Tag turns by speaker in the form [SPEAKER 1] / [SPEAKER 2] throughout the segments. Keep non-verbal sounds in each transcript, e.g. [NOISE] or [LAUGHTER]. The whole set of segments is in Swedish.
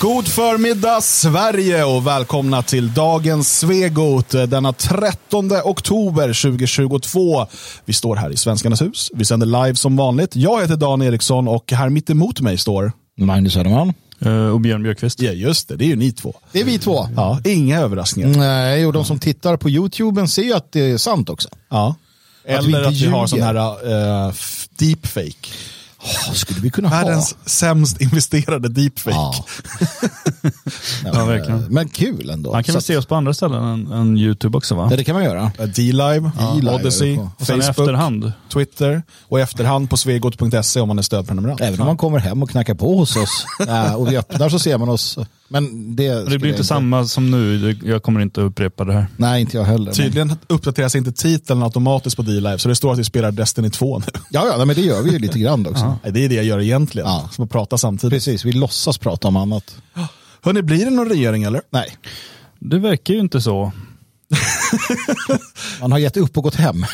[SPEAKER 1] God förmiddag Sverige och välkomna till dagens Svegot denna 13 oktober 2022. Vi står här i Svenskarnas hus. Vi sänder live som vanligt. Jag heter Dan Eriksson och här mitt emot mig står
[SPEAKER 2] Magnus Söderman.
[SPEAKER 3] Uh, och Björn Björkqvist.
[SPEAKER 1] Ja, just det. Det är ju ni två.
[SPEAKER 2] Det är vi två.
[SPEAKER 1] Ja, inga överraskningar.
[SPEAKER 2] Nej, och de som tittar på YouTuben ser ju att det är sant också.
[SPEAKER 1] Ja.
[SPEAKER 2] vi
[SPEAKER 1] Eller
[SPEAKER 2] inte
[SPEAKER 1] att vi har sån här uh, deepfake.
[SPEAKER 2] Oh, skulle vi kunna
[SPEAKER 1] Världens
[SPEAKER 2] ha?
[SPEAKER 1] sämst investerade deepfake. [LAUGHS]
[SPEAKER 2] Ja.
[SPEAKER 3] Ja, verkligen.
[SPEAKER 2] Men kul ändå.
[SPEAKER 3] Man kan väl se oss på andra ställen än, än YouTube också va?
[SPEAKER 2] Ja, det kan man göra.
[SPEAKER 1] D-Live,
[SPEAKER 2] D-Live
[SPEAKER 1] Odyssey.
[SPEAKER 3] Och
[SPEAKER 1] Facebook,
[SPEAKER 3] efterhand.
[SPEAKER 1] Twitter och i efterhand på svegot.se om man är stödprenumerant.
[SPEAKER 2] Även om man kommer hem och knackar på hos oss [LAUGHS] ja, och vi öppnar så ser man oss. Men det,
[SPEAKER 3] Men det blir inte samma som nu. Jag kommer inte att upprepa det här.
[SPEAKER 2] Nej, inte jag heller. Men,
[SPEAKER 1] Tydligen uppdateras inte titeln automatiskt på D-Live, så det står att vi spelar Destiny 2 nu. [LAUGHS]
[SPEAKER 2] ja, ja, men det gör vi ju lite grann också.
[SPEAKER 1] Nej, Det är det jag gör egentligen,
[SPEAKER 2] Ja.
[SPEAKER 1] som att prata samtidigt.
[SPEAKER 2] Precis, vi låtsas prata om annat. [GASPS]
[SPEAKER 1] Hörrni, blir det någon regering eller?
[SPEAKER 2] Nej,
[SPEAKER 3] Det verkar ju inte så. [LAUGHS]
[SPEAKER 2] man har gett upp och gått hem.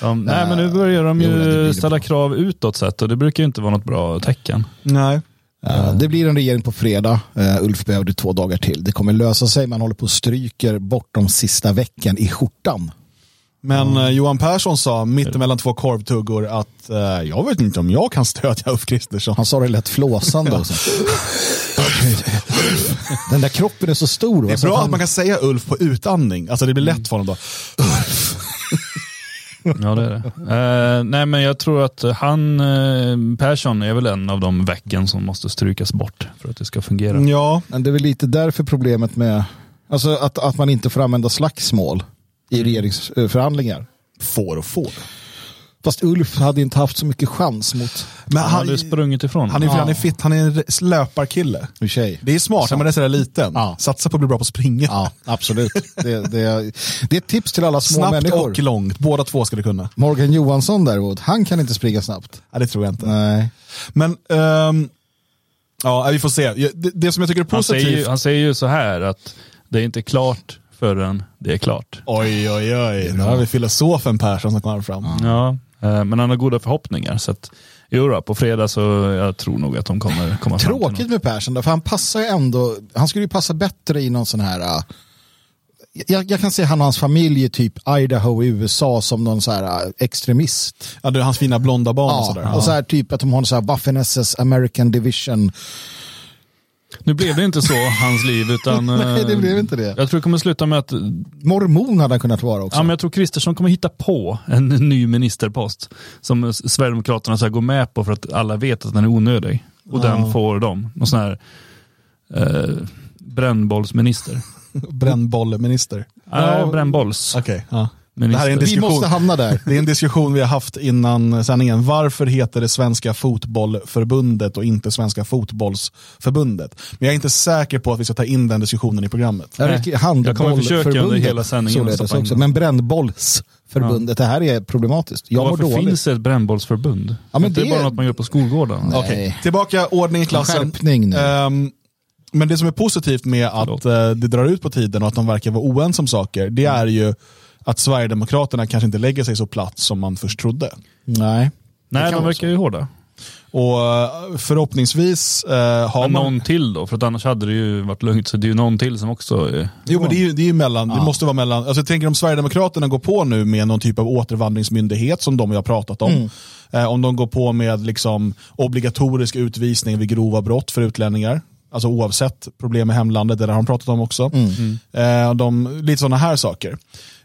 [SPEAKER 3] Ja, nej, men nu börjar de ju ställa krav utåt sett och det brukar ju inte vara något bra tecken.
[SPEAKER 1] Nej.
[SPEAKER 2] Uh, Det blir en regering på fredag. Uh, Ulf behövde två dagar till. Det kommer lösa sig. Man håller på och stryker bort de sista veckan i skjortan.
[SPEAKER 1] Men eh, Johan Persson sa mittemellan två korvtuggor att eh, jag vet inte om jag kan stödja Ulf Kristersson.
[SPEAKER 2] Han sa det lätt flåsande också. Den där kroppen är så stor.
[SPEAKER 1] Det är bra att man kan säga Ulf på utandning. Alltså det blir lätt för honom då.
[SPEAKER 3] Ja, det är det. Uh, nej, men jag tror att han, uh, Persson, är väl en av de vecken som måste strykas bort för att det ska fungera.
[SPEAKER 1] Ja,
[SPEAKER 2] Men det är väl lite därför problemet med alltså att, att man inte får använda slagsmål i regeringsförhandlingar.
[SPEAKER 1] får och får.
[SPEAKER 2] Fast Ulf hade inte haft så mycket chans mot
[SPEAKER 1] Men
[SPEAKER 3] Han
[SPEAKER 1] han,
[SPEAKER 3] hade sprungit ifrån.
[SPEAKER 1] han, är,
[SPEAKER 2] Ja.
[SPEAKER 1] han är fit, han är en löparkille.
[SPEAKER 2] tjej.
[SPEAKER 1] Det är smart när man är sådär liten.
[SPEAKER 2] Ja.
[SPEAKER 1] Satsa på att bli bra på att springa.
[SPEAKER 2] Ja, absolut. Det, det, det är ett tips till alla små
[SPEAKER 1] Snabbt
[SPEAKER 2] människor.
[SPEAKER 1] och långt, båda två ska det kunna.
[SPEAKER 2] Morgan Johansson däremot, han kan inte springa snabbt.
[SPEAKER 1] Ja, det tror jag inte.
[SPEAKER 2] Nej.
[SPEAKER 1] Men, ehm, ja, vi får se. Det, det som jag tycker är
[SPEAKER 3] Han, säger
[SPEAKER 1] positivt.
[SPEAKER 3] ju, han säger ju så här att det är inte klart förrän det är klart.
[SPEAKER 1] Oj, oj, oj. Nu har vi filosofen Persson som kommer fram.
[SPEAKER 3] Ja, men han har goda förhoppningar. Så att, jo då, på fredag så jag tror nog att de kommer komma fram till
[SPEAKER 2] Tråkigt med Persson, därför han passar ju ändå, han skulle ju passa bättre i någon sån här, äh, jag, jag kan se han och hans familj i typ Idaho i USA som någon så här äh, extremist.
[SPEAKER 1] Ja, det är hans fina blonda barn och
[SPEAKER 2] Ja,
[SPEAKER 1] sådär.
[SPEAKER 2] och så här typ att de har en så här Waffen-SS American Division.
[SPEAKER 3] Nu blev det inte så hans liv utan [LAUGHS]
[SPEAKER 2] Nej, det
[SPEAKER 3] eh,
[SPEAKER 2] blev inte det.
[SPEAKER 3] jag tror det kommer sluta med att
[SPEAKER 2] Mormon hade han kunnat vara också.
[SPEAKER 3] Ja, men jag tror Kristersson kommer hitta på en ny ministerpost som Sverigedemokraterna ska gå med på för att alla vet att den är onödig. Och den får de. Någon sån här eh, brännbollsminister. [LAUGHS]
[SPEAKER 1] Brännbollminister.
[SPEAKER 3] Ja, brännbolls.
[SPEAKER 1] Okej. ja. Det
[SPEAKER 3] Minister.
[SPEAKER 1] här är en
[SPEAKER 2] Vi
[SPEAKER 1] diskussion.
[SPEAKER 2] måste hamna där. [LAUGHS]
[SPEAKER 1] Det är en diskussion vi har haft innan sändningen. Varför heter det Svenska Fotbollförbundet och inte Svenska Fotbollsförbundet? Men jag är inte säker på att vi ska ta in den diskussionen i programmet.
[SPEAKER 2] Jag,
[SPEAKER 3] jag kommer försöka
[SPEAKER 2] handbollförbundet,
[SPEAKER 3] under hela sändningen
[SPEAKER 2] också. Men brännbollsförbundet, det här är problematiskt. Jag mår
[SPEAKER 3] Varför
[SPEAKER 2] dåligt.
[SPEAKER 3] finns det ett brännbollsförbund?
[SPEAKER 2] Ja, men
[SPEAKER 3] det är
[SPEAKER 2] det-
[SPEAKER 3] bara något man gör på skolgården.
[SPEAKER 2] Nej.
[SPEAKER 1] Okej, tillbaka ordning i klassen.
[SPEAKER 2] Skärpning nu.
[SPEAKER 1] Ehm, men det som är positivt med att eh, det drar ut på tiden och att de verkar vara oense om saker, det är ju att Sverigedemokraterna kanske inte lägger sig så platt som man först trodde.
[SPEAKER 2] Nej.
[SPEAKER 3] Nej, de verkar ju hårda.
[SPEAKER 1] Och eh, förhoppningsvis eh, har
[SPEAKER 3] Men
[SPEAKER 1] man...
[SPEAKER 3] någon till då, för att annars hade det ju varit lugnt. Så det är ju någon till som också är...
[SPEAKER 1] Jo men det är ju, det är ju mellan, det måste vara mellan, alltså jag tänker om Sverigedemokraterna går på nu med någon typ av återvandringsmyndighet som de har pratat om. Eh, om de går på med liksom obligatorisk utvisning vid grova brott för utlänningar. Alltså oavsett problem med hemlandet, det där har de pratat om också. Eh, de, lite sådana här saker.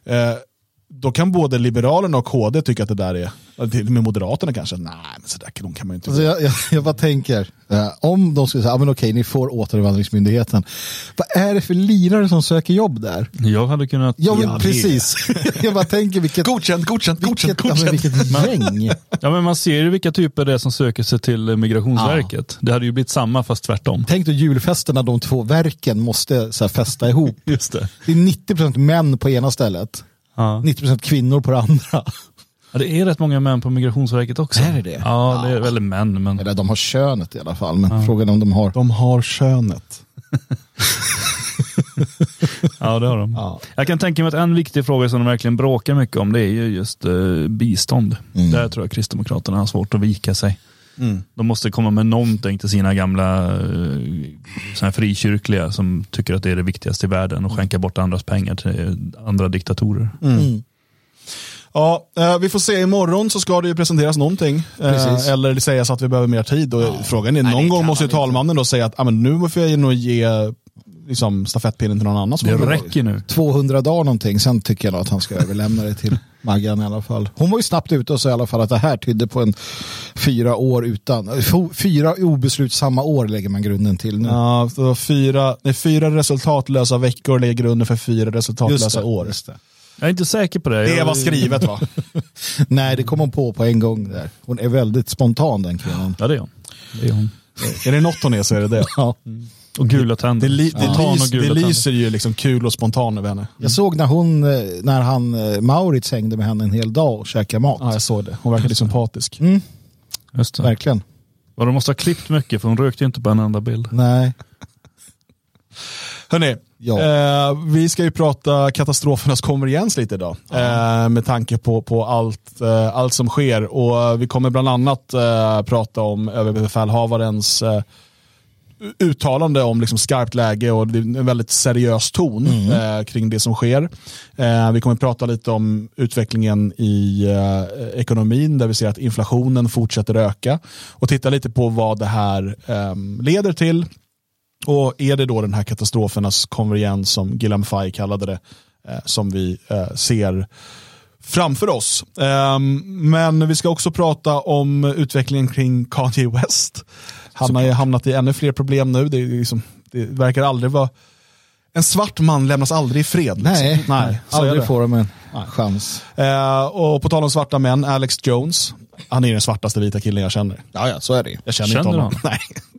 [SPEAKER 1] Eh, då kan både Liberalerna och KD tycka att det där är, till och med Moderaterna kanske, nej men sådär de kan man ju inte
[SPEAKER 2] Alltså jag, jag, jag bara tänker, eh, om de skulle säga, ah, men okej, ni får återvandringsmyndigheten. Vad är det för lirare som söker jobb där?
[SPEAKER 3] Jag hade kunnat...
[SPEAKER 2] Ja, men
[SPEAKER 1] Ja,
[SPEAKER 2] precis. [LAUGHS] jag bara tänker vilket,
[SPEAKER 1] Godkänt, godkänt, godkänt,
[SPEAKER 2] vilket, ja, men
[SPEAKER 1] godkänt.
[SPEAKER 2] vilket gäng. [LAUGHS]
[SPEAKER 3] Ja, men man ser ju vilka typer det är som söker sig till eh, Migrationsverket. Det hade ju blivit samma fast tvärtom.
[SPEAKER 2] Tänk då julfesten när de två verken måste så här, festa ihop. [LAUGHS]
[SPEAKER 3] Just det.
[SPEAKER 2] Det är 90% män på ena stället,
[SPEAKER 3] Ja.
[SPEAKER 2] 90% kvinnor på det andra. [LAUGHS]
[SPEAKER 3] Ja, det är rätt många män på Migrationsverket också.
[SPEAKER 2] Är det det?
[SPEAKER 3] Ja, det är väl män, men
[SPEAKER 2] Eller de har könet i alla fall, men frågan är om de har...
[SPEAKER 1] De har könet. [LAUGHS]
[SPEAKER 3] ja, det har de.
[SPEAKER 1] Ja.
[SPEAKER 3] Jag kan tänka mig att en viktig fråga som de verkligen bråkar mycket om det är ju just eh, bistånd.
[SPEAKER 2] Mm.
[SPEAKER 3] Där tror jag Kristdemokraterna har svårt att vika sig. De måste komma med någonting till sina gamla eh, såna här frikyrkliga som tycker att det är det viktigaste i världen och skänka bort andras pengar till andra diktatorer.
[SPEAKER 1] Ja, eh, vi får se. Imorgon så ska det ju presenteras någonting. Eh,
[SPEAKER 2] Precis.
[SPEAKER 1] eller det sägas att vi behöver mer tid. Och Frågan är,
[SPEAKER 2] Nej,
[SPEAKER 1] någon gång måste ju talmannen då säga att ah, men nu får jag nog ge liksom, stafettpinnen till någon annan.
[SPEAKER 3] Det räcker nu.
[SPEAKER 2] 200 dagar någonting, sen tycker jag nog att han ska överlämna det till [LAUGHS] Maggan i alla fall. Hon var ju snabbt ute och sa i alla fall att det här tydde på en fyra år utan, fyra obeslutsamma år lägger man grunden till nu.
[SPEAKER 1] Ja, så fyra, nej, fyra resultatlösa veckor lägger grunden för fyra resultatlösa år.
[SPEAKER 2] just det.
[SPEAKER 3] Jag är inte säker på det.
[SPEAKER 1] Det var skrivet va? [LAUGHS]
[SPEAKER 2] Nej, det kom hon på på en gång där. Hon är väldigt spontan den kvinnan.
[SPEAKER 3] Ja, det är hon. Det är hon.
[SPEAKER 1] är det något hon är så är det det.
[SPEAKER 2] Ja.
[SPEAKER 3] Och gula tänder.
[SPEAKER 1] Det, li, det,
[SPEAKER 3] och
[SPEAKER 1] lys,
[SPEAKER 3] gula
[SPEAKER 1] det
[SPEAKER 3] tänder.
[SPEAKER 1] lyser ju liksom kul och spontan över henne.
[SPEAKER 2] Jag såg när hon, eh, när han, eh, Maurits hängde med henne en hel dag och käkade mat.
[SPEAKER 1] Ja, jag såg det. Hon verkade sympatisk.
[SPEAKER 2] Mm,
[SPEAKER 3] Just det.
[SPEAKER 2] verkligen.
[SPEAKER 3] Och de måste ha klippt mycket för hon rökte ju inte på en enda bild.
[SPEAKER 2] Nej. [LAUGHS]
[SPEAKER 1] Hörrni,
[SPEAKER 2] Ja.
[SPEAKER 1] eh, vi ska ju prata katastrofernas konvergens lite idag. Eh, med tanke på, på allt, eh, allt som sker. Och vi kommer bland annat eh, prata om överbefälhavarens eh, uttalande om liksom skarpt läge och en väldigt seriös ton eh, kring det som sker. Eh, vi kommer prata lite om utvecklingen i eh, ekonomin där vi ser att inflationen fortsätter öka och titta lite på vad det här eh, leder till och är det då den här katastrofernas konvergens som Gilliam Fay kallade det, eh, som vi eh, ser framför oss. Ehm, men vi ska också prata om utvecklingen kring Kanye West. Han har ju hamnat i ännu fler problem nu. Det, är liksom, det verkar aldrig vara... En svart man lämnas aldrig i fred. liksom.
[SPEAKER 2] Nej,
[SPEAKER 1] Nej
[SPEAKER 2] aldrig
[SPEAKER 1] det.
[SPEAKER 2] får de en chans.
[SPEAKER 1] Eh, och på tal om svarta män, Alex Jones. Han är den svartaste vita killen jag känner.
[SPEAKER 2] Ja, ja, så är det.
[SPEAKER 1] Jag känner,
[SPEAKER 3] Känner
[SPEAKER 1] inte honom.
[SPEAKER 3] du [LAUGHS]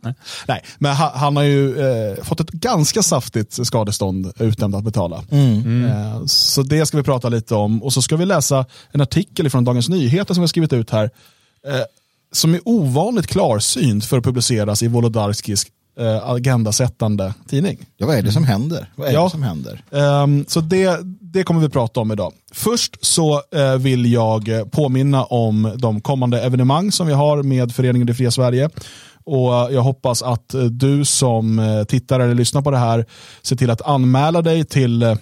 [SPEAKER 1] Nej. Nej. men han, han har ju eh, fått ett ganska saftigt skadestånd utdömt att betala. Eh, så det ska vi prata lite om. Och så ska vi läsa en artikel från Dagens Nyheter som vi har skrivit ut här. Som är ovanligt klarsynt för att publiceras i Wolodarskis eh, agendasättande tidning.
[SPEAKER 2] Ja, vad är det som händer? Vad är
[SPEAKER 1] Ja.
[SPEAKER 2] det som händer?
[SPEAKER 1] Ehm, så det, det kommer vi prata om idag. Först så eh, vill jag påminna om de kommande evenemang som vi har med Föreningen Det Fria Sverige. Och eh, jag hoppas att eh, du som eh, tittar eller lyssnar på det här ser till att anmäla dig till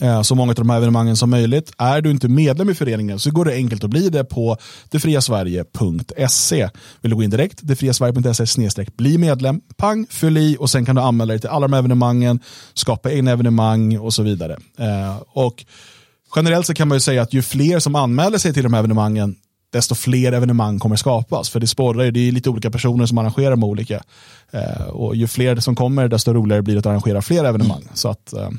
[SPEAKER 1] Eh, så många av de här evenemangen som möjligt. Är du inte medlem i föreningen så går det enkelt att bli det på detfriasverige.se. Vill du gå in direkt, detfriasverige.se snedstreck bli medlem, pang, fyll i och sen kan du anmäla dig till alla de här evenemangen, skapa egna evenemang och så vidare. Eh, och generellt så kan man ju säga att ju fler som anmäler sig till de här evenemangen, desto fler evenemang kommer skapas. För det sporrar ju, det är lite olika personer som arrangerar med olika. Eh, och ju fler som kommer, desto roligare blir det att arrangera fler evenemang. Så att eh,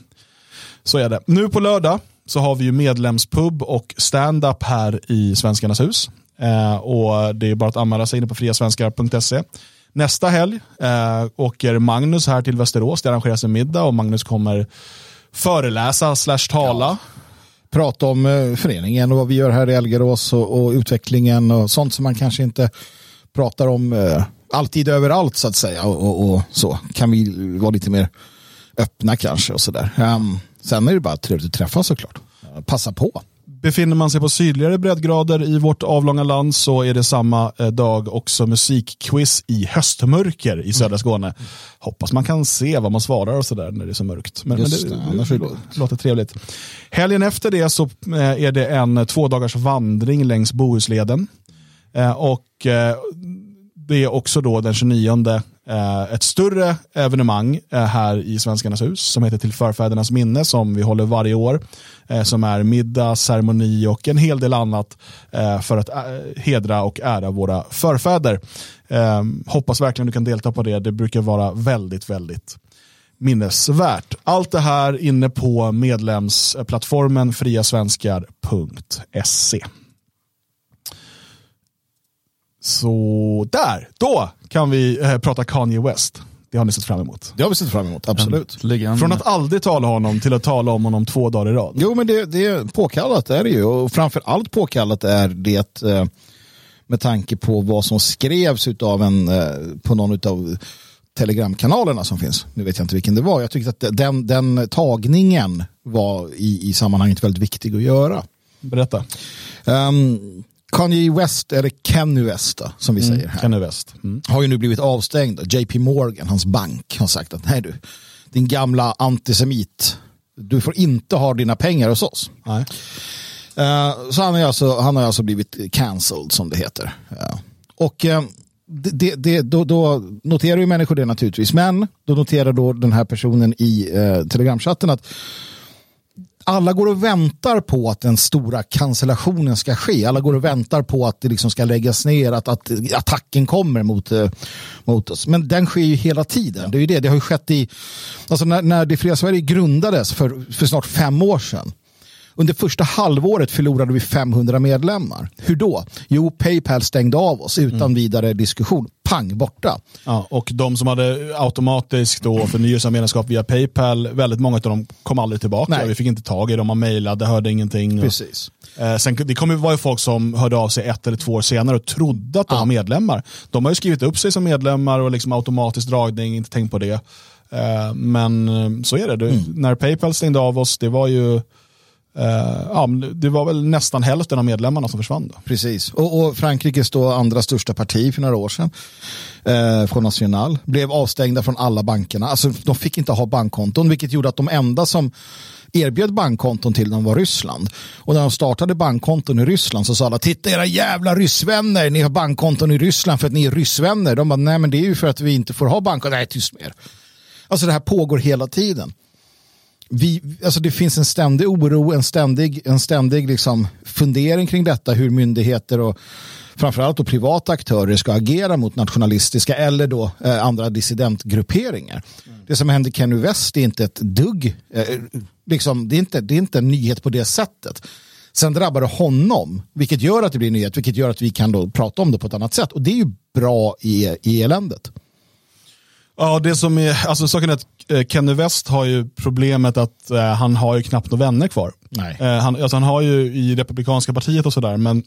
[SPEAKER 1] så är det. Nu på lördag så har vi ju medlemspub och stand-up här i Svenskarnas hus. Eh, och det är bara att anmäla sig inne på friasvenskar.se. Nästa helg eh, åker Magnus här till Västerås. Det arrangeras en middag och Magnus kommer föreläsa slash tala.
[SPEAKER 2] Prata om eh, föreningen och vad vi gör här i Elgerås och, och utvecklingen och sånt som man kanske inte pratar om eh, alltid överallt så att säga. Och, och, och så kan vi vara lite mer öppna kanske och sådär. Um, sen är det bara trevligt att träffas såklart. Passa på.
[SPEAKER 1] Befinner man sig på sydligare breddgrader i vårt avlånga land så är det samma eh, dag också musikquiz i höstmörker i södra Skåne. Hoppas man kan se vad man svarar och sådär när det är så mörkt. Men, men det,
[SPEAKER 2] det, annars det-
[SPEAKER 1] lå- låter trevligt. Helgen efter det så eh, är det en två dagars vandring längs Bohusleden. Eh, Och det är också då den 29 eh, Eh, ett större evenemang eh, här i Svenskarnas hus som heter Till förfädernas minne som vi håller varje år. Eh, som är middag, ceremoni och en hel del annat för att hedra och ära våra förfäder. Hoppas verkligen du kan delta på det. Det brukar vara väldigt, väldigt minnesvärt. Allt det här inne på medlemsplattformen friasvenskar.se. Så där, då kan vi eh, prata Kanye West. Det har ni sett fram emot.
[SPEAKER 2] Det har vi sett fram emot, absolut.
[SPEAKER 3] Ligger han-
[SPEAKER 1] Från att aldrig tala honom till att tala om honom två dagar i rad.
[SPEAKER 2] Jo, men det, det är påkallat är det ju. Och framför allt påkallat är det eh, med tanke på vad som skrevs utav en, eh, på någon av telegramkanalerna som finns. Nu vet jag inte vilken det var. Jag tyckte att den, den tagningen var i, i sammanhanget väldigt viktig att göra.
[SPEAKER 1] Berätta.
[SPEAKER 2] Um, Kanye West, eller Kenny West då, som vi säger här,
[SPEAKER 1] Kanye West. Mm.
[SPEAKER 2] har ju nu blivit avstängd. JP Morgan, hans bank, har sagt att nej du, din gamla antisemit, du får inte ha dina pengar hos oss.
[SPEAKER 1] Nej.
[SPEAKER 2] Eh, så han, är alltså, han har alltså blivit cancelled som det heter. Ja. Och eh, det, det, då, då noterar ju människor det naturligtvis. Men då noterar då den här personen i telegramchatten att alla går och väntar på att den stora cancellationen ska ske. Alla går och väntar på att det liksom ska läggas ner, att, att attacken kommer mot, eh, mot oss. Men den sker ju hela tiden. Det är ju det. Det har ju skett i, alltså när, när Det fria Sverige grundades för, för snart fem år sedan. Under första halvåret förlorade vi 500 medlemmar. Hur då? Jo, Paypal stängde av oss utan vidare diskussion. Pang, borta.
[SPEAKER 1] Ja, och de som hade automatiskt då förnyelse av medlemskap via Paypal, väldigt många av dem kom aldrig tillbaka.
[SPEAKER 2] Nej.
[SPEAKER 1] Vi fick inte tag i dem, man mejlade, hörde ingenting.
[SPEAKER 2] Precis.
[SPEAKER 1] Eh, sen, det kommer ju vara folk som hörde av sig ett eller två år senare och trodde att de
[SPEAKER 2] Ja.
[SPEAKER 1] var medlemmar. De har ju skrivit upp sig som medlemmar och liksom automatisk dragning, inte tänkt på det. Eh, men eh, så är det. det
[SPEAKER 2] Mm.
[SPEAKER 1] När Paypal stängde av oss, det var ju Uh, ja, men det var väl nästan hälften av medlemmarna som försvann. Då.
[SPEAKER 2] Precis. Och, och Frankrikes då andra största parti för några år sedan, eh, Front National, blev avstängda från alla bankerna. Alltså, de fick inte ha bankkonton, vilket gjorde att de enda som erbjöd bankkonton till dem var Ryssland. Och när de startade bankkonton i Ryssland så sa alla, titta era jävla ryssvänner, ni har bankkonton i Ryssland för att ni är ryssvänner. De bara, nej men det är ju för att vi inte får ha bankkonton. Nej, tyst med er. Alltså det här pågår hela tiden vi, alltså det finns en ständig oro, en ständig, en ständig liksom fundering kring detta, hur myndigheter och framförallt då privata aktörer ska agera mot nationalistiska eller då eh, andra dissidentgrupperingar. Det som hände Kenny West är inte ett dugg, eh, liksom, det, är inte, det är inte en nyhet på det sättet. Sen drabbar det honom, vilket gör att det blir en nyhet, vilket gör att vi kan då prata om det på ett annat sätt. Och det är ju bra i, i eländet.
[SPEAKER 1] Ja, det som är, alltså saken är att eh, Kenny West har ju problemet att eh, han har ju knappt några vänner kvar.
[SPEAKER 2] Nej.
[SPEAKER 1] Eh, han, alltså han har ju i Republikanska partiet och sådär, men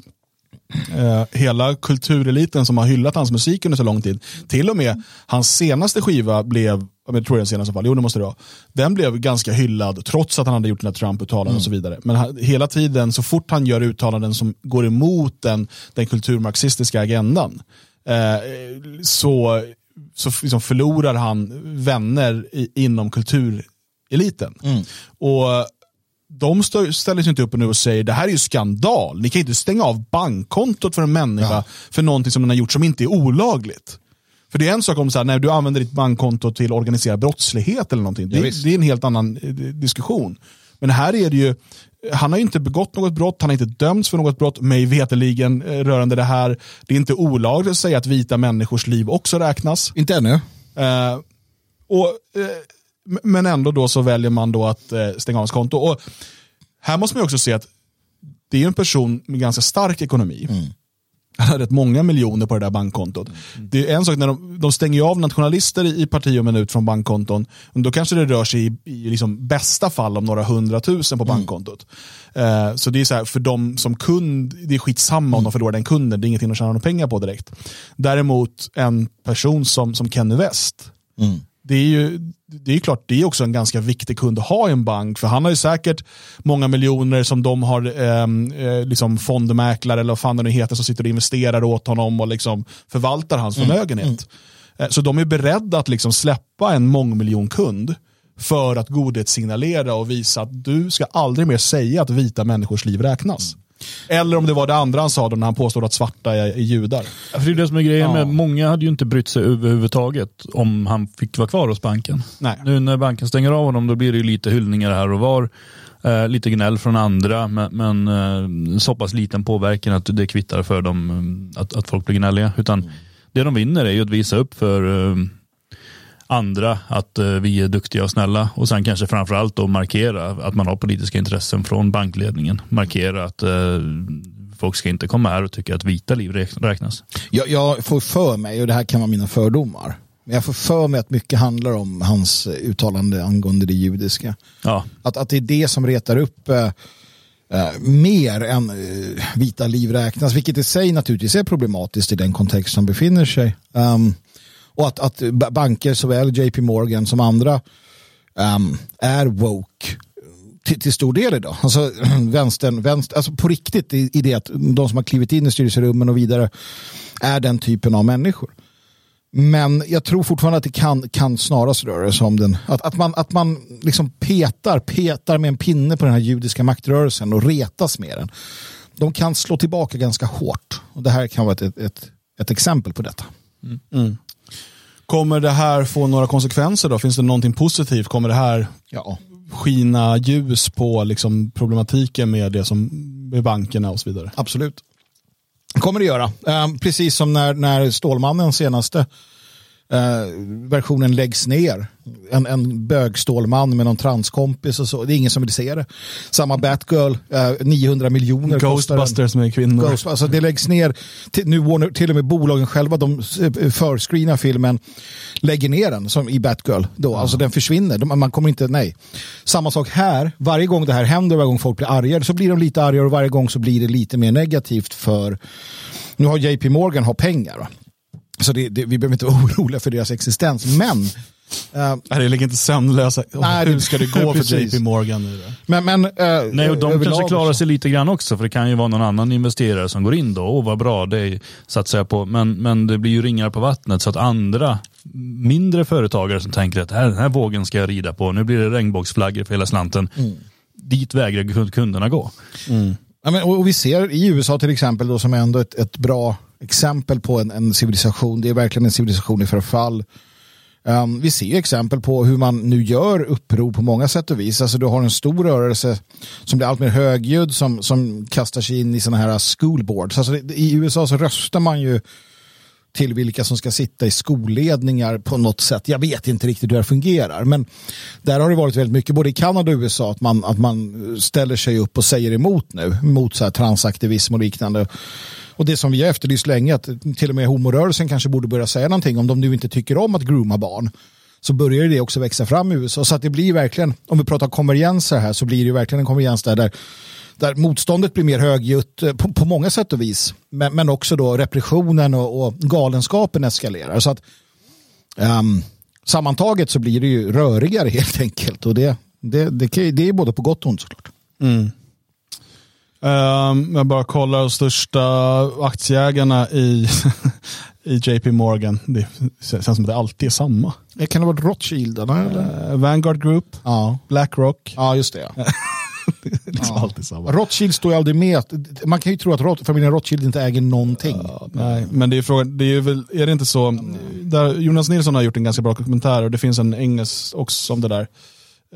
[SPEAKER 1] eh, hela kultureliten som har hyllat hans musik under så lång tid, till och med hans senaste skiva blev, jag tror är den senaste fall, jo det måste det vara, den blev ganska hyllad trots att han hade gjort den här Trump-uttalanden och så vidare. Men han, hela tiden, så fort han gör uttalanden som går emot den, den kulturmarxistiska agendan, eh, så så liksom förlorar han vänner i, inom kultureliten. Och de ställer sig inte upp nu och säger det här är ju skandal. Ni kan inte stänga av bankkontot för en människa
[SPEAKER 2] Ja.
[SPEAKER 1] för någonting som den har gjort som inte är olagligt. För det är en sak om så här, när du använder ditt bankkonto till organiserad brottslighet eller någonting.
[SPEAKER 2] Ja,
[SPEAKER 1] Det, det är en helt annan eh, diskussion. Men här är det ju, han har ju inte begått något brott, han har inte dömts för något brott, mig veteligen eh, rörande det här. Det är inte olagligt att säga att vita människors liv också räknas.
[SPEAKER 2] Inte ännu.
[SPEAKER 1] Eh, och, eh, men ändå då så väljer man då att eh, stänga av hans konto. Och här måste man också se att det är en person med ganska stark ekonomi. Har rätt många miljoner på det där bankkontot. Det är en sak när de, de stänger av nationalister i, i parti och minut från bankkonton. Då kanske det rör sig i, i liksom bästa fall om några hundratusen på bankkontot. Eh, så det är så här, för de som kund, det är skitsamma om de förlorar den kunden. Det är ingenting att tjäna några pengar på direkt. Däremot en person som, som Kenny West, det är ju det är klart, det är också en ganska viktig kund att ha i en bank. För han har ju säkert många miljoner som de har ehm, eh, liksom fondmäklare eller vad fan det nu heter som sitter och investerar åt honom och liksom förvaltar hans förmögenhet. Eh, så de är beredda att liksom släppa en mångmiljonkund för att godhetssignalera och visa att du ska aldrig mer säga att vita människors liv räknas. Eller om det var det andra han sa då när han påstod att svarta är, är judar.
[SPEAKER 3] För det är det som är grejen
[SPEAKER 1] Ja.
[SPEAKER 3] med, många hade ju inte brytt sig överhuvudtaget om han fick vara kvar hos banken.
[SPEAKER 1] Nej.
[SPEAKER 3] Nu när banken stänger av honom då blir det ju lite hyllningar här och var. Eh, lite gnäll från andra men, men eh, så pass liten påverkan att det kvittar för dem eh, att, att folk blir gnälliga. Utan det de vinner är ju att visa upp för eh, andra att eh, vi är duktiga och snälla och sen kanske framförallt då markera att man har politiska intressen från bankledningen. Markera att eh, folk ska inte komma här och tycka att vita liv räk- räknas.
[SPEAKER 2] Jag, jag får för mig, och det här kan vara mina fördomar, men jag får för mig att mycket handlar om hans uttalande angående det judiska.
[SPEAKER 3] Ja,
[SPEAKER 2] Att, att det är det som retar upp eh, eh, mer än eh, vita liv räknas, vilket i sig naturligtvis är problematiskt i den kontext som befinner sig. Um, och att, att banker, såväl JP Morgan som andra, um, är woke till, till stor del idag. Alltså, [CLEARS THROAT] vänstern, vänster, alltså på riktigt i, i det att de som har klivit in i styrelserummen och vidare är den typen av människor. Men jag tror fortfarande att det kan, kan snarast röra sig om den. Att, att man, att man liksom petar, petar med en pinne på den här judiska maktrörelsen och retas med den. De kan slå tillbaka ganska hårt. Och det här kan vara ett, ett, ett exempel på detta.
[SPEAKER 1] Mm. Mm. Kommer det här få några konsekvenser då? Finns det någonting positivt? Kommer det här ja. skina ljus på liksom problematiken med det som med bankerna och så vidare?
[SPEAKER 2] Absolut kommer det göra. Um, precis som när, när Stålmannen senaste uh, versionen läggs ner. En, en bögstålman med någon transkompis och så. Det är ingen som vill se det. Samma Batgirl, uh, 900 miljoner
[SPEAKER 1] Ghostbusters med kvinnor.
[SPEAKER 2] Ghost, alltså det läggs ner. Till, nu Warner, till och med bolagen själva, de eh, förscreenar filmen, lägger ner den som i Batgirl. Då. Alltså den försvinner. De, man kommer inte, nej. Samma sak här. Varje gång det här händer, varje gång folk blir argare, så blir de lite argare och varje gång så blir det lite mer negativt för nu har JP Morgan har pengar. Va? Så det, det, vi behöver inte [LAUGHS] vara oroliga för deras existens. Men
[SPEAKER 1] Uh, det ligger inte sömnlösa. Nej, Hur ska det [LAUGHS] gå för JP Morgan nu då?
[SPEAKER 2] Men, men, uh,
[SPEAKER 3] Nej, och de kanske klarar sig lite grann också, för det kan ju vara någon annan investerare som går in då. Åh, vad bra, det satsar jag på. Men, men det blir ju ringar på vattnet så att andra mindre företagare som tänker att den här, den här vågen ska jag rida på, nu blir det regnbågsflaggor för hela slanten. Mm. Dit vägrar kunderna gå.
[SPEAKER 2] Mm. Ja, men, och vi ser i USA till exempel då, som ändå ett, ett bra exempel på en, en, civilisation. Det är verkligen en civilisation i förfall. Um, vi ser exempel på hur man nu gör uppror på många sätt och vis. Alltså du har en stor rörelse som blir allt mer högljudd som, som kastar sig in i sådana här schoolboards. Alltså, I USA så röstar man ju till vilka som ska sitta i skolledningar på något sätt. Jag vet inte riktigt hur det fungerar, men där har det varit väldigt mycket, både i Kanada och USA, att man, att man ställer sig upp och säger emot nu, mot så här transaktivism och liknande. Och det som vi har efterlyst länge, att till och med homorörelsen kanske borde börja säga någonting om de nu inte tycker om att grooma barn så börjar det också växa fram i USA. Så att det blir verkligen, om vi pratar konvergenser här, så blir det verkligen en konvergens där, där där motståndet blir mer högljutt eh, på, på många sätt och vis. Men, men också då repressionen och, och galenskapen eskalerar. Så att um, sammantaget så blir det ju rörigare helt enkelt. Och det, det, det, det är både på gott och ont såklart. Mm.
[SPEAKER 1] Um, jag bara kollar de största aktieägarna i, [LAUGHS] i JP Morgan. Det känns som att det alltid är samma.
[SPEAKER 2] Det kan det vara Rothschildarna? Eller?
[SPEAKER 1] Uh, Vanguard Group,
[SPEAKER 2] ja.
[SPEAKER 1] Blackrock.
[SPEAKER 2] Ja, just det. Ja. [LAUGHS]
[SPEAKER 1] det liksom ja. alltid samma.
[SPEAKER 2] Rothschild står ju aldrig med. Man kan ju tro att Roth, familjen Rothschild inte äger någonting.
[SPEAKER 1] Ja, nej, men det är frågan, det är, väl, är det inte så, där Jonas Nilsson har gjort en ganska bra dokumentär och det finns en engelsk också om det där.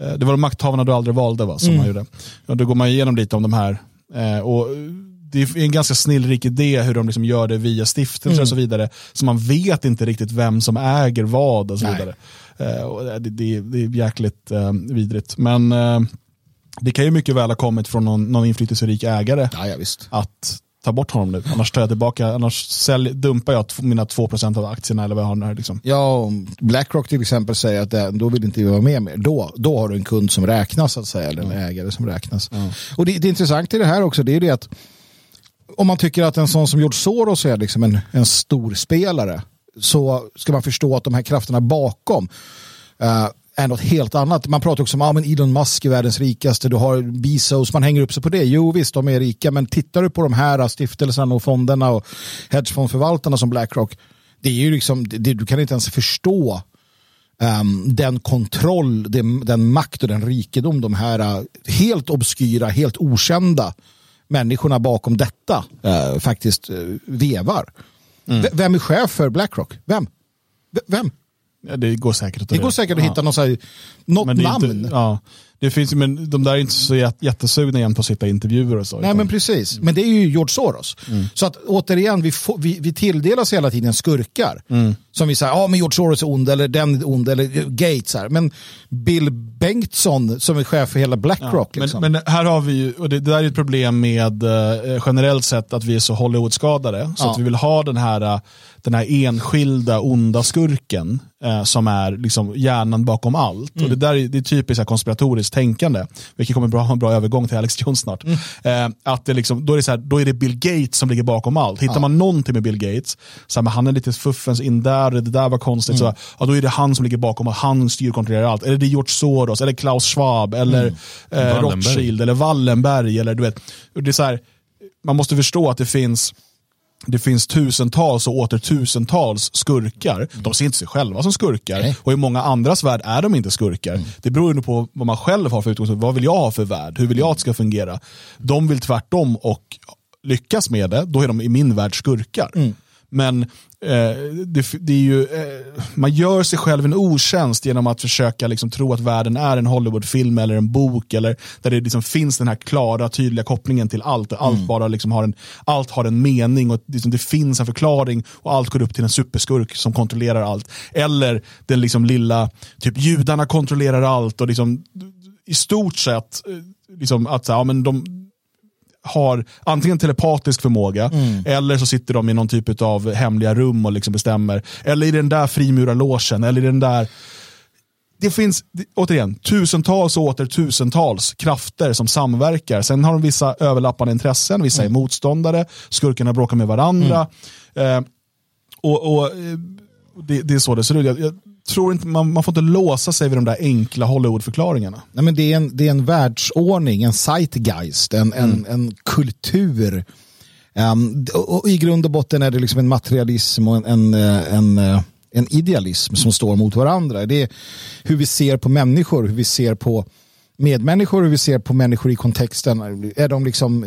[SPEAKER 1] Eh, det var de makthavarna du aldrig valde va, som mm. man gjorde. Och då går man igenom lite om de här. Eh, och det är en ganska snillrik idé hur de liksom gör det via stiftelser mm. och så vidare. Så man vet inte riktigt vem som äger vad och så Nej. vidare. Uh, det, det, det, är jäkligt uh, vidrigt. Men det kan ju mycket väl ha kommit från någon, någon inflytelserik ägare
[SPEAKER 2] ja, ja,
[SPEAKER 1] att ta bort honom nu. Annars tar jag tillbaka, annars sälj, dumpar jag mina 2% av aktierna eller vad jag har här. Liksom.
[SPEAKER 2] Ja, Blackrock till exempel säger att det, då vill inte vi vara med mer. Då, då har du en kund som räknas, så att säga, eller en mm. ägare som räknas. Mm. Och det, det intressanta i det här också, det är det att om man tycker att en sån som George Soros är liksom en, en stor spelare så ska man förstå att de här krafterna bakom uh, är något helt annat. Man pratar också om att ah, Elon Musk är världens rikaste, du har Bezos, man hänger upp sig på det. Jo visst, de är rika, men tittar du på de här stiftelserna och fonderna och hedgefondförvaltarna som Blackrock, det är ju liksom, det, du kan inte ens förstå um, den kontroll, den, den, makt och den rikedom de här uh, helt obskyra, helt okända människorna bakom detta uh, faktiskt uh, vevar. Mm. Vem är chef för Blackrock? Vem? V vem?
[SPEAKER 1] Ja, det går säkert att
[SPEAKER 2] Det går säkert att ja. hitta någon, så här, något namn.
[SPEAKER 1] Inte, ja. Det finns, men de där är inte så jättesugna igen på att sitta i intervjuer och så.
[SPEAKER 2] Nej, utan. men precis. Men det är ju George Soros. Mm. Så att återigen, vi, får, vi, vi tilldelas hela tiden skurkar. Mm. Som vi säger, ja men George Soros är ond, eller den är ond, eller Gates här. Men Bill Bengtsson som är chef för hela Blackrock.
[SPEAKER 1] Ja, liksom. men, men, här har vi ju, och det, det där är ett problem med eh, generellt sett att vi är så Hollywood-skadade. Så ja. att vi vill ha den här, eh, den här enskilda onda skurken eh, som är liksom hjärnan bakom allt. Mm. Och det där är, det är typiskt konspiratoriskt tänkande, vilket kommer bra, en bra övergång till Alex Jones snart.
[SPEAKER 2] Mm.
[SPEAKER 1] Eh, att det liksom, då, är det så här, då är det Bill Gates som ligger bakom allt. Hittar man någonting med Bill Gates, så här, men han är lite fuffens in där, det där var konstigt,
[SPEAKER 2] Mm.
[SPEAKER 1] så, ja, då är det han som ligger bakom allt, han styr och kontrollerar allt. Eller det är George Soros, eller Klaus Schwab, eller eh,
[SPEAKER 3] Wallenberg.
[SPEAKER 1] Rothschild, eller Wallenberg. Eller, du vet, och det är så här, man måste förstå att det finns det finns tusentals och åter tusentals skurkar. De ser inte sig själva som skurkar.
[SPEAKER 2] Nej.
[SPEAKER 1] Och i många andras värld är de inte skurkar. Det beror ju på vad man själv har för utgångspunkt. Vad vill jag ha för värld? Hur vill jag att det ska fungera? De vill tvärtom och lyckas med det, då är de i min värld skurkar. Men eh, det, det är ju, eh, man gör sig själv en otjänst genom att försöka liksom, tro att världen är en Hollywoodfilm eller en bok eller där det liksom finns den här klara, tydliga kopplingen till allt. Allt, bara liksom har, en, allt har en mening och liksom, det finns en förklaring och allt går upp till en superskurk som kontrollerar allt. Eller den liksom lilla, typ judarna kontrollerar allt och liksom i stort sett eh, liksom att så ja, men de, har antingen telepatisk förmåga eller så sitter de i någon typ av hemliga rum och liksom bestämmer. Eller i den där frimurarlåsen eller i den där det finns, återigen, tusentals och åter tusentals krafter som samverkar. Sen har de vissa överlappande intressen, vissa är motståndare, skurkarna bråkar med varandra. Eh, och, och eh, det, det är så det ser ut. Jag, jag tror inte, man, man får inte låsa sig vid de där enkla Hollywood-förklaringarna.
[SPEAKER 2] Nej, men det, är en, det är en världsordning, en zeitgeist, en,
[SPEAKER 1] Mm.
[SPEAKER 2] en, en kultur. Och, och I grund och botten är det liksom en materialism och en, en, eh, en, eh, en idealism som står mot varandra. Det är hur vi ser på människor, hur vi ser på medmänniskor, hur vi ser på människor i kontexten. Är de liksom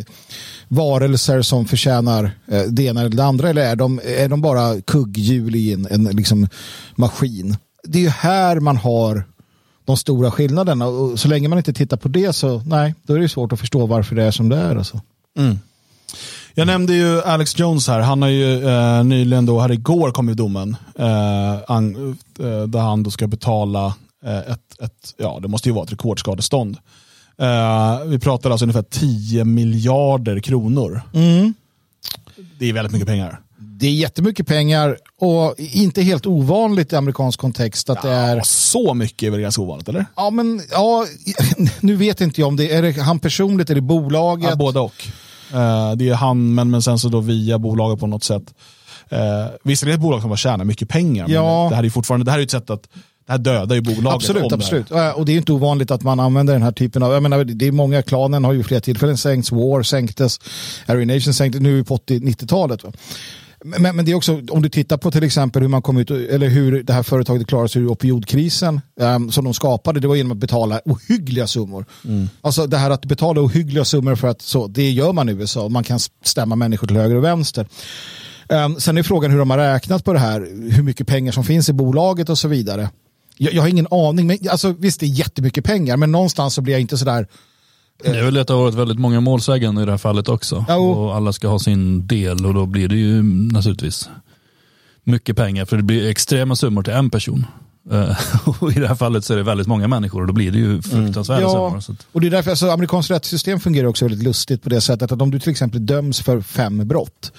[SPEAKER 2] varelser som förtjänar eh, det ena eller det andra eller är de, är de bara kugghjul i en, en liksom maskin? Det är ju här man har de stora skillnaderna och så länge man inte tittar på det så nej, då är det svårt att förstå varför det är som det är. Alltså.
[SPEAKER 1] Jag nämnde ju Alex Jones här. Han har ju eh, nyligen, då, här igår kom ju domen, eh, an, eh, där han då ska betala eh, ett, ett, ja det måste ju vara ett rekordskadestånd. Eh, vi pratar alltså ungefär 10 miljarder kronor. Det är väldigt mycket pengar.
[SPEAKER 2] Det är jättemycket pengar och inte helt ovanligt i amerikansk kontext att det är
[SPEAKER 1] Ja, så mycket är väl ganska ovanligt, eller?
[SPEAKER 2] Ja, men ja, [LAUGHS] nu vet inte jag om det är det han personligt, är det bolaget?
[SPEAKER 1] Ja, både och. Eh, det är han, men, men sen så då via bolaget på något sätt. Uh, visserligen är det ett bolag som bara tjänar mycket pengar,
[SPEAKER 2] Ja.
[SPEAKER 1] men det här är fortfarande det här är ett sätt att det här dödar ju bolaget.
[SPEAKER 2] Absolut,
[SPEAKER 1] det
[SPEAKER 2] absolut. Ja, Och det är inte ovanligt att man använder den här typen av, jag menar, det är många, klanen har ju flera tillfällen sänkts, War sänktes, Harry Nation sänktes, nu är vi på 80-90-talet. Men, men det är också, om du tittar på till exempel hur man kom ut, eller hur det här företaget klarade sig ur opioidkrisen um, som de skapade, det var genom att betala ohyggliga summor. Alltså det här att betala ohyggliga summor för att så, det gör man i USA, man kan stämma människor till höger och vänster. Um, sen är frågan hur de har räknat på det här, hur mycket pengar som finns i bolaget och så vidare. Jag, jag har ingen aning, men alltså, visst det är jättemycket pengar, men någonstans så blir jag inte sådär,
[SPEAKER 3] Det är väl att det har varit väldigt många målsägande i det här fallet också.
[SPEAKER 2] Ja, och-
[SPEAKER 3] Och alla ska ha sin del och då blir det ju naturligtvis mycket pengar för det blir extrema summor till en person. Eh, [LAUGHS] och I det här fallet så är det väldigt många människor och då blir det ju fruktansvärda
[SPEAKER 2] Ja,
[SPEAKER 3] summor.
[SPEAKER 2] Och det är därför alltså, amerikanskt rättssystem fungerar också väldigt lustigt på det sättet att om du till exempel döms för fem brott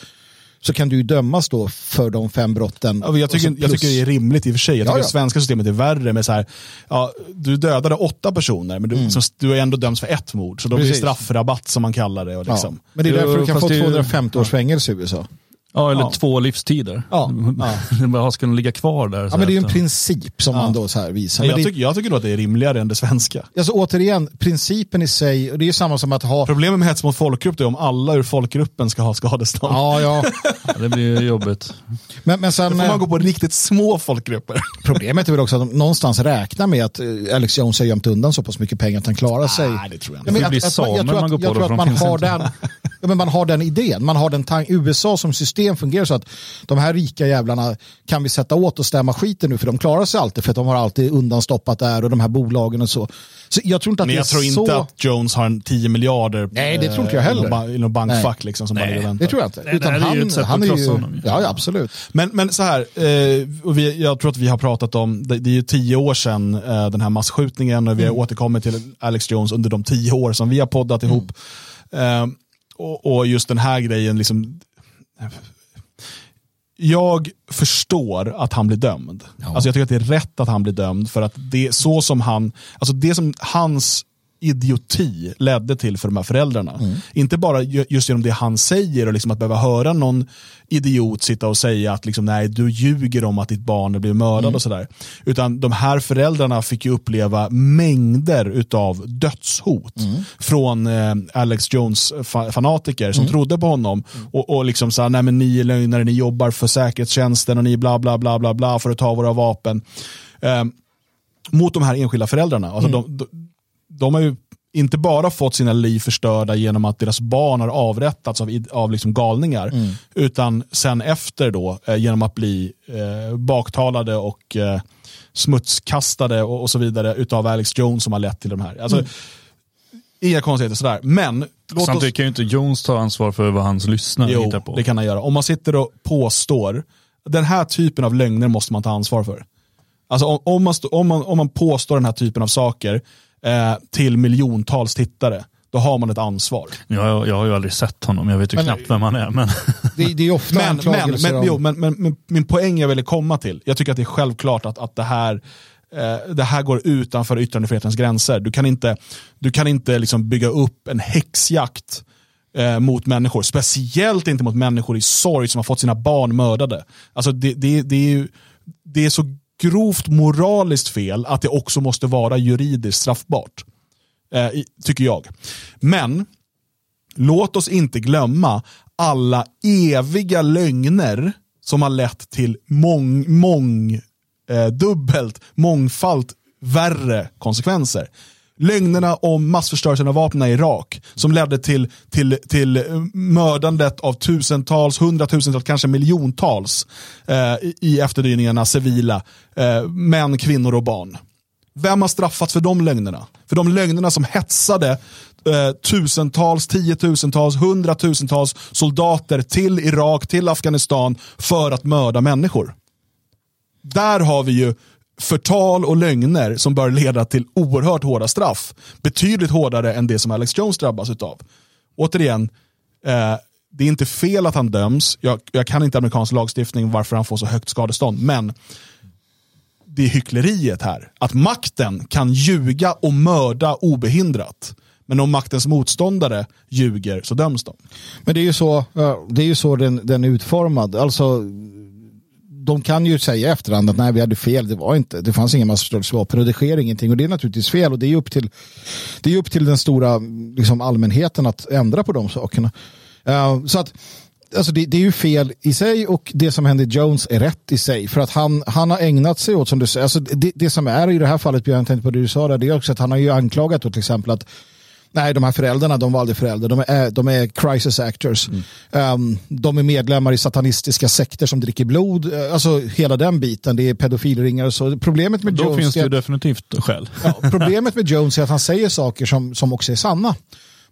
[SPEAKER 2] så kan du ju dömas då för de fem brotten.
[SPEAKER 1] Ja, jag, tycker, jag tycker det är rimligt i och för sig. Jag tycker
[SPEAKER 2] Ja, ja.
[SPEAKER 1] det svenska systemet är värre med så här, ja, du dödade åtta personer men du, så, du är ändå dömts för ett mord. Så då blir det
[SPEAKER 2] Mm. Precis.
[SPEAKER 1] straffrabatt som man kallar det. Och
[SPEAKER 2] ja.
[SPEAKER 1] liksom.
[SPEAKER 2] Men det är därför du kan få
[SPEAKER 3] det är ju-
[SPEAKER 2] 250 års fängelse i USA.
[SPEAKER 3] Ja, eller
[SPEAKER 1] Ja.
[SPEAKER 3] två livstider.
[SPEAKER 2] Ja, [LAUGHS]
[SPEAKER 3] Bara ska de ligga kvar där?
[SPEAKER 2] Ja, men det är ju en princip som man då så här visar.
[SPEAKER 1] Men jag,
[SPEAKER 2] det,
[SPEAKER 1] tycker, jag tycker då att det är rimligare än det svenska.
[SPEAKER 2] alltså, återigen, principen i sig, och det är ju samma som att ha...
[SPEAKER 1] Problemet med hets mot folkgrupp är om alla ur folkgruppen ska ha skadestånd.
[SPEAKER 2] Ja, ja. [LAUGHS]
[SPEAKER 3] Ja, det blir ju jobbigt.
[SPEAKER 2] Men, men
[SPEAKER 1] Då
[SPEAKER 2] sen,
[SPEAKER 1] får
[SPEAKER 2] eh,
[SPEAKER 1] man gå på riktigt små folkgrupper. [LAUGHS]
[SPEAKER 2] problemet är väl också att de någonstans räknar med att eh, Alex Jones har gömt undan så pass mycket pengar att han klarar sig.
[SPEAKER 1] Nej, det tror jag
[SPEAKER 2] Ja,
[SPEAKER 1] inte.
[SPEAKER 2] men
[SPEAKER 3] Det får
[SPEAKER 2] att-
[SPEAKER 3] bli
[SPEAKER 2] att man- jag
[SPEAKER 3] samer man går på
[SPEAKER 2] jag
[SPEAKER 3] då,
[SPEAKER 2] tror att man har den, ja, men man har den idén. Man har den tan- USA som system fungerar så att de här rika jävlarna kan vi sätta åt och stämma skiten nu för de klarar sig alltid för att de har alltid undanstoppat där och de här bolagen och så. Så jag tror inte att
[SPEAKER 1] Men
[SPEAKER 2] det
[SPEAKER 1] jag
[SPEAKER 2] är
[SPEAKER 1] tror inte
[SPEAKER 2] så...
[SPEAKER 1] att Jones har en 10 miljarder
[SPEAKER 2] Nej, det tror inte jag
[SPEAKER 1] eh,
[SPEAKER 2] heller.
[SPEAKER 1] i någon bankfack liksom, som bara väntar.
[SPEAKER 2] Det tror jag inte.
[SPEAKER 3] Nej, det
[SPEAKER 2] Utan
[SPEAKER 3] här är ju
[SPEAKER 2] han,
[SPEAKER 3] ett sätt
[SPEAKER 2] han
[SPEAKER 3] att
[SPEAKER 2] är
[SPEAKER 3] krossa
[SPEAKER 2] ju...
[SPEAKER 3] honom.
[SPEAKER 2] Ja, ja, absolut.
[SPEAKER 1] Men, men så här, eh, och vi, jag tror att vi har pratat om, det, det är ju tio år sedan eh, den här massskjutningen och vi har återkommit till Alex Jones under de tio år som vi har poddat ihop. Eh, och, och just den här grejen, liksom, jag förstår att han blir dömd. Alltså jag tycker att det är rätt att han blir dömd för att det så som han, alltså det som hans idioti ledde till för de här föräldrarna. Inte bara just genom det han säger och liksom att behöva höra någon idiot sitta och säga att liksom, nej, du ljuger om att ditt barn blir mördad och sådär. Utan de här föräldrarna fick ju uppleva mängder av dödshot från eh, Alex Jones-fanatiker som trodde på honom och, och liksom sa, nej men ni är lögnare, ni jobbar för säkerhetstjänsten och ni bla bla bla bla bla för att ta våra vapen. Eh, mot de här enskilda föräldrarna. Alltså de, de, de har ju inte bara fått sina liv förstörda genom att deras barn har avrättats av, av liksom galningar, utan sen efter då eh, genom att bli eh, baktalade och eh, smutskastade och, och så vidare utav Alex Jones som har lett till de här. Alltså, Inga konstigheter sådär. Men
[SPEAKER 3] Samtidigt
[SPEAKER 1] oss...
[SPEAKER 3] kan ju inte Jones ta ansvar för vad hans lyssnare
[SPEAKER 1] Jo,
[SPEAKER 3] hittar på.
[SPEAKER 1] det kan han göra. Om man sitter och påstår, den här typen av lögner måste man ta ansvar för. Alltså om, om, man, om, man, om man påstår den här typen av saker eh, till miljontals tittare, då har man ett ansvar.
[SPEAKER 3] Jag, jag har ju aldrig sett honom, jag vet ju
[SPEAKER 2] Men-
[SPEAKER 3] knappt vem han är. Men [LAUGHS]
[SPEAKER 2] Det, det är ofta
[SPEAKER 1] Men, men, men,
[SPEAKER 2] om-
[SPEAKER 1] jo, men, men, men min poäng jag ville komma till, jag tycker att det är självklart att, att det, här, eh, det här går utanför yttrandefrihetens gränser. Du kan inte, du kan inte liksom bygga upp en häxjakt eh, mot människor, speciellt inte mot människor i sorg som har fått sina barn mördade. Alltså det, det, det, är, ju- det är så grovt moraliskt fel att det också måste vara juridiskt straffbart. Eh, tycker jag. Men låt oss inte glömma alla eviga lögner som har lett till mång, mång, eh, dubbelt, mångfalt värre konsekvenser. Lögnerna om massförstörelsen av vapnen i Irak som ledde till, till, till mördandet av tusentals, hundratusentals, kanske miljontals eh, i, i efterdyningarna civila, eh, män, kvinnor och barn. Vem har straffats för de lögnerna? För de lögnerna som hetsade eh, tusentals, tiotusentals, hundratusentals soldater till Irak, till Afghanistan för att mörda människor. Där har vi ju förtal och lögner som bör leda till oerhört hårda straff. Betydligt hårdare än det som Alex Jones drabbas av. Återigen, eh, det är inte fel att han döms. Jag, jag kan inte amerikansk lagstiftning varför han får så högt skadestånd. Men det är hyckleriet här. Att makten kan ljuga och mörda obehindrat. Men om maktens motståndare ljuger så döms de.
[SPEAKER 2] Men det är ju så, eh, det är ju så den, den är utformad. Alltså, de kan ju säga i efterhand att nej, vi hade fel, det var inte, det fanns inga massförstörelsevapen och det sker ingenting och det är naturligtvis fel och det är upp till, det är upp till den stora liksom, allmänheten att ändra på de sakerna. Uh, så att Alltså det, det är ju fel i sig och det som hände Jones är rätt i sig. För att han, han har ägnat sig åt, som du säger, alltså det, det som är i det här fallet, Björn, jag tänkte på det du sa där, det är också att han har ju anklagat då till exempel att Nej, de här föräldrarna, de var aldrig föräldrar. De är, de är crisis actors. Um, de är medlemmar i satanistiska sekter som dricker blod. Uh, Alltså hela den biten. Det är pedofilringar och så. Problemet med
[SPEAKER 3] då
[SPEAKER 2] Jones
[SPEAKER 3] finns det
[SPEAKER 2] är
[SPEAKER 3] ju definitivt skäl.
[SPEAKER 2] Ja, problemet med [LAUGHS] Jones är att han säger saker som, som också är sanna.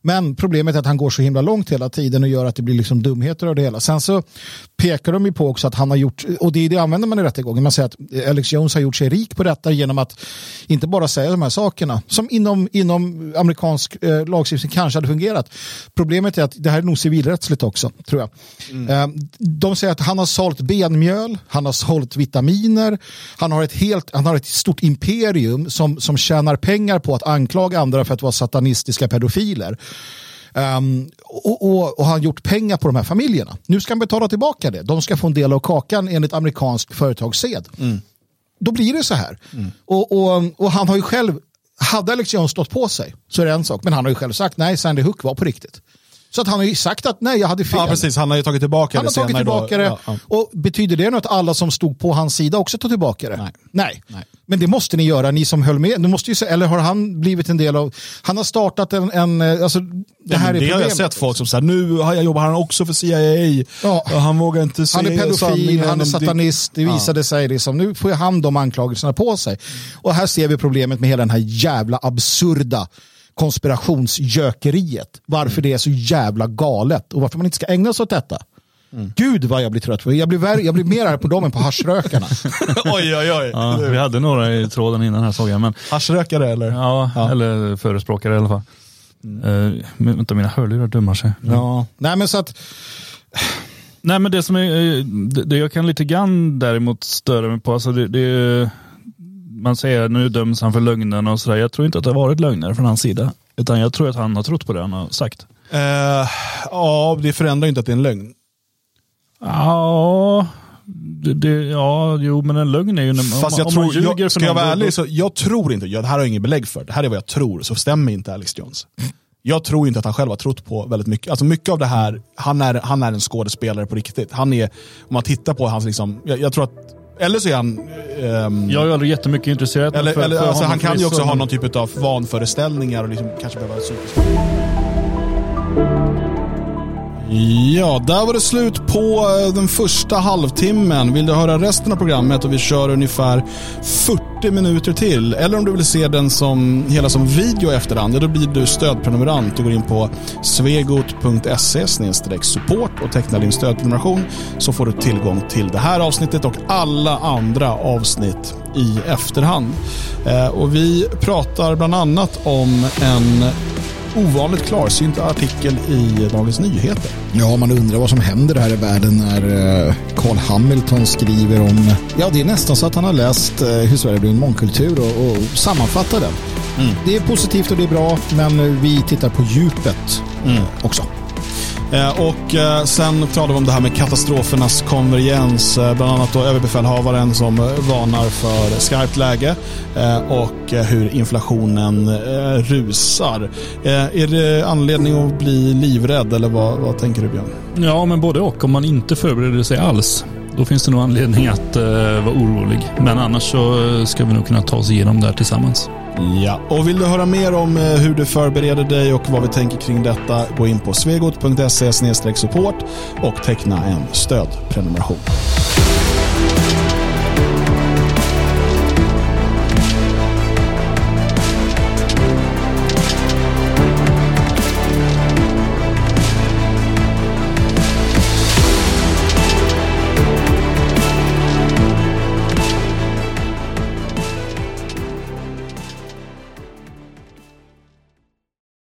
[SPEAKER 2] Men problemet är att han går så himla långt hela tiden och gör att det blir liksom dumheter av det hela. Sen så pekar de ju på också att han har gjort, och det, det använder man i rättegången, man säger att Alex Jones har gjort sig rik på detta genom att inte bara säga de här sakerna som inom, inom amerikansk eh, lagstiftning kanske hade fungerat. Problemet är att det här är nog civilrättsligt också, tror jag. Eh, de säger att han har sålt benmjöl, han har sålt vitaminer, han har ett, helt, han har ett stort imperium som, som tjänar pengar på att anklaga andra för att vara satanistiska pedofiler. Um, och, och, och han gjort pengar på de här familjerna. Nu ska han betala tillbaka det. De ska få en del av kakan enligt amerikansk företagssed. Då blir det så här. Och, och, och han har ju själv, hade Alex Jones stått på sig så är det en sak. Men han har ju själv sagt nej, Sandy Hook var på riktigt. Så att han har ju sagt att nej, jag hade fel.
[SPEAKER 1] Ja, precis. Han har ju tagit tillbaka
[SPEAKER 2] Han
[SPEAKER 1] det
[SPEAKER 2] har tagit
[SPEAKER 1] senare.
[SPEAKER 2] tillbaka
[SPEAKER 1] då.
[SPEAKER 2] det.
[SPEAKER 1] Ja, ja.
[SPEAKER 2] Och betyder det nu att alla som stod på hans sida också tar tillbaka det?
[SPEAKER 1] Nej.
[SPEAKER 2] Nej.
[SPEAKER 1] Nej.
[SPEAKER 2] Men det måste ni göra, ni som höll med. Du måste ju eller har han blivit en del av... Han har startat en... en eh, alltså, det
[SPEAKER 1] Ja,
[SPEAKER 2] här
[SPEAKER 1] men
[SPEAKER 2] är
[SPEAKER 1] det har jag sett folk som säger nu har jag jobbar han också för CIA.
[SPEAKER 2] Ja.
[SPEAKER 1] Han vågar inte se
[SPEAKER 2] Han är pedofil, han är satanist, det visade sig. Liksom. Nu får han de anklagelserna på sig. Och här ser vi problemet med hela den här jävla absurda konspirationsgökeriet. Varför det är så jävla galet och varför man inte ska ägna sig åt detta. Gud vad jag blir trött på Jag blir, värre, jag blir mer här på dem än på haschrökarna. [LAUGHS]
[SPEAKER 1] oj, oj, oj.
[SPEAKER 3] Ja, vi hade några i tråden innan här såg jag. Men,
[SPEAKER 1] Haschrökare eller?
[SPEAKER 3] ja, eller förespråkare i alla fall. Eh, men, vänta, mina hörlurar dummar sig.
[SPEAKER 2] ja. Nej men så att,
[SPEAKER 3] Nej men det som är, eh, det, jag kan lite grann däremot störa mig på, alltså det, det, man säger nu döms han för lögnen och sådär. Jag tror inte att det har varit lögner från hans sida. Utan jag tror att han har trott på det han har sagt.
[SPEAKER 1] Eh, ja, det förändrar inte att det är en lögn.
[SPEAKER 3] Ja, det, det, ja, jo, men en lögn är ju när
[SPEAKER 1] Fast
[SPEAKER 3] om,
[SPEAKER 1] jag tror,
[SPEAKER 3] man ljuger
[SPEAKER 1] jag, ska jag vara
[SPEAKER 3] då-
[SPEAKER 1] ärlig, så jag tror inte, jag, det här har jag ingen belägg för, det här är vad jag tror, så stämmer inte Alex Jones. Jag tror inte att han själv har trott på väldigt mycket. Alltså mycket av det här, han är, han är en skådespelare på riktigt. Han är, om man tittar på hans, liksom, jag, jag tror att, eller så är han... ehm,
[SPEAKER 3] Jag är aldrig jättemycket intresserad.
[SPEAKER 1] eller,
[SPEAKER 3] för-
[SPEAKER 1] eller,
[SPEAKER 3] för
[SPEAKER 1] alltså, han kan ju också ha någon typ av vanföreställningar och liksom kanske behöva psykisk Ja, där var det slut på eh, den första halvtimmen. Vill du höra resten av programmet och vi kör ungefär 40 minuter till eller om du vill se den som hela som video i efterhand, då blir du stödprenumerant. Du går in på svegot.se support och tecknar din stödprenumeration så får du tillgång till det här avsnittet och alla andra avsnitt i efterhand. Eh, och vi pratar bland annat om en ovanligt klarsynt artikel i Dagens Nyheter.
[SPEAKER 2] Ja, man undrar vad som händer här i världen när eh, Carl Hamilton skriver om... Ja, det är nästan så att han har läst eh, Hur Sverige blir en mångkultur och, och sammanfattar den. Det är positivt och det är bra, men vi tittar på djupet eh, också.
[SPEAKER 1] Eh, och eh, sen talade vi om det här med katastrofernas konvergens. Eh, bland annat då överbefälhavaren som varnar för skarpt läge och hur inflationen rusar. Är det anledning att bli livrädd eller vad, vad tänker du Björn?
[SPEAKER 3] Ja, men både och. Om man inte förbereder sig alls, då finns det nog anledning att eh, vara orolig. Men annars så eh, ska vi nog kunna ta oss igenom det här tillsammans.
[SPEAKER 1] Ja, och vill du höra mer om eh, hur du förbereder dig och vad vi tänker kring detta, gå in på svegot.se support och teckna en stödprenumeration.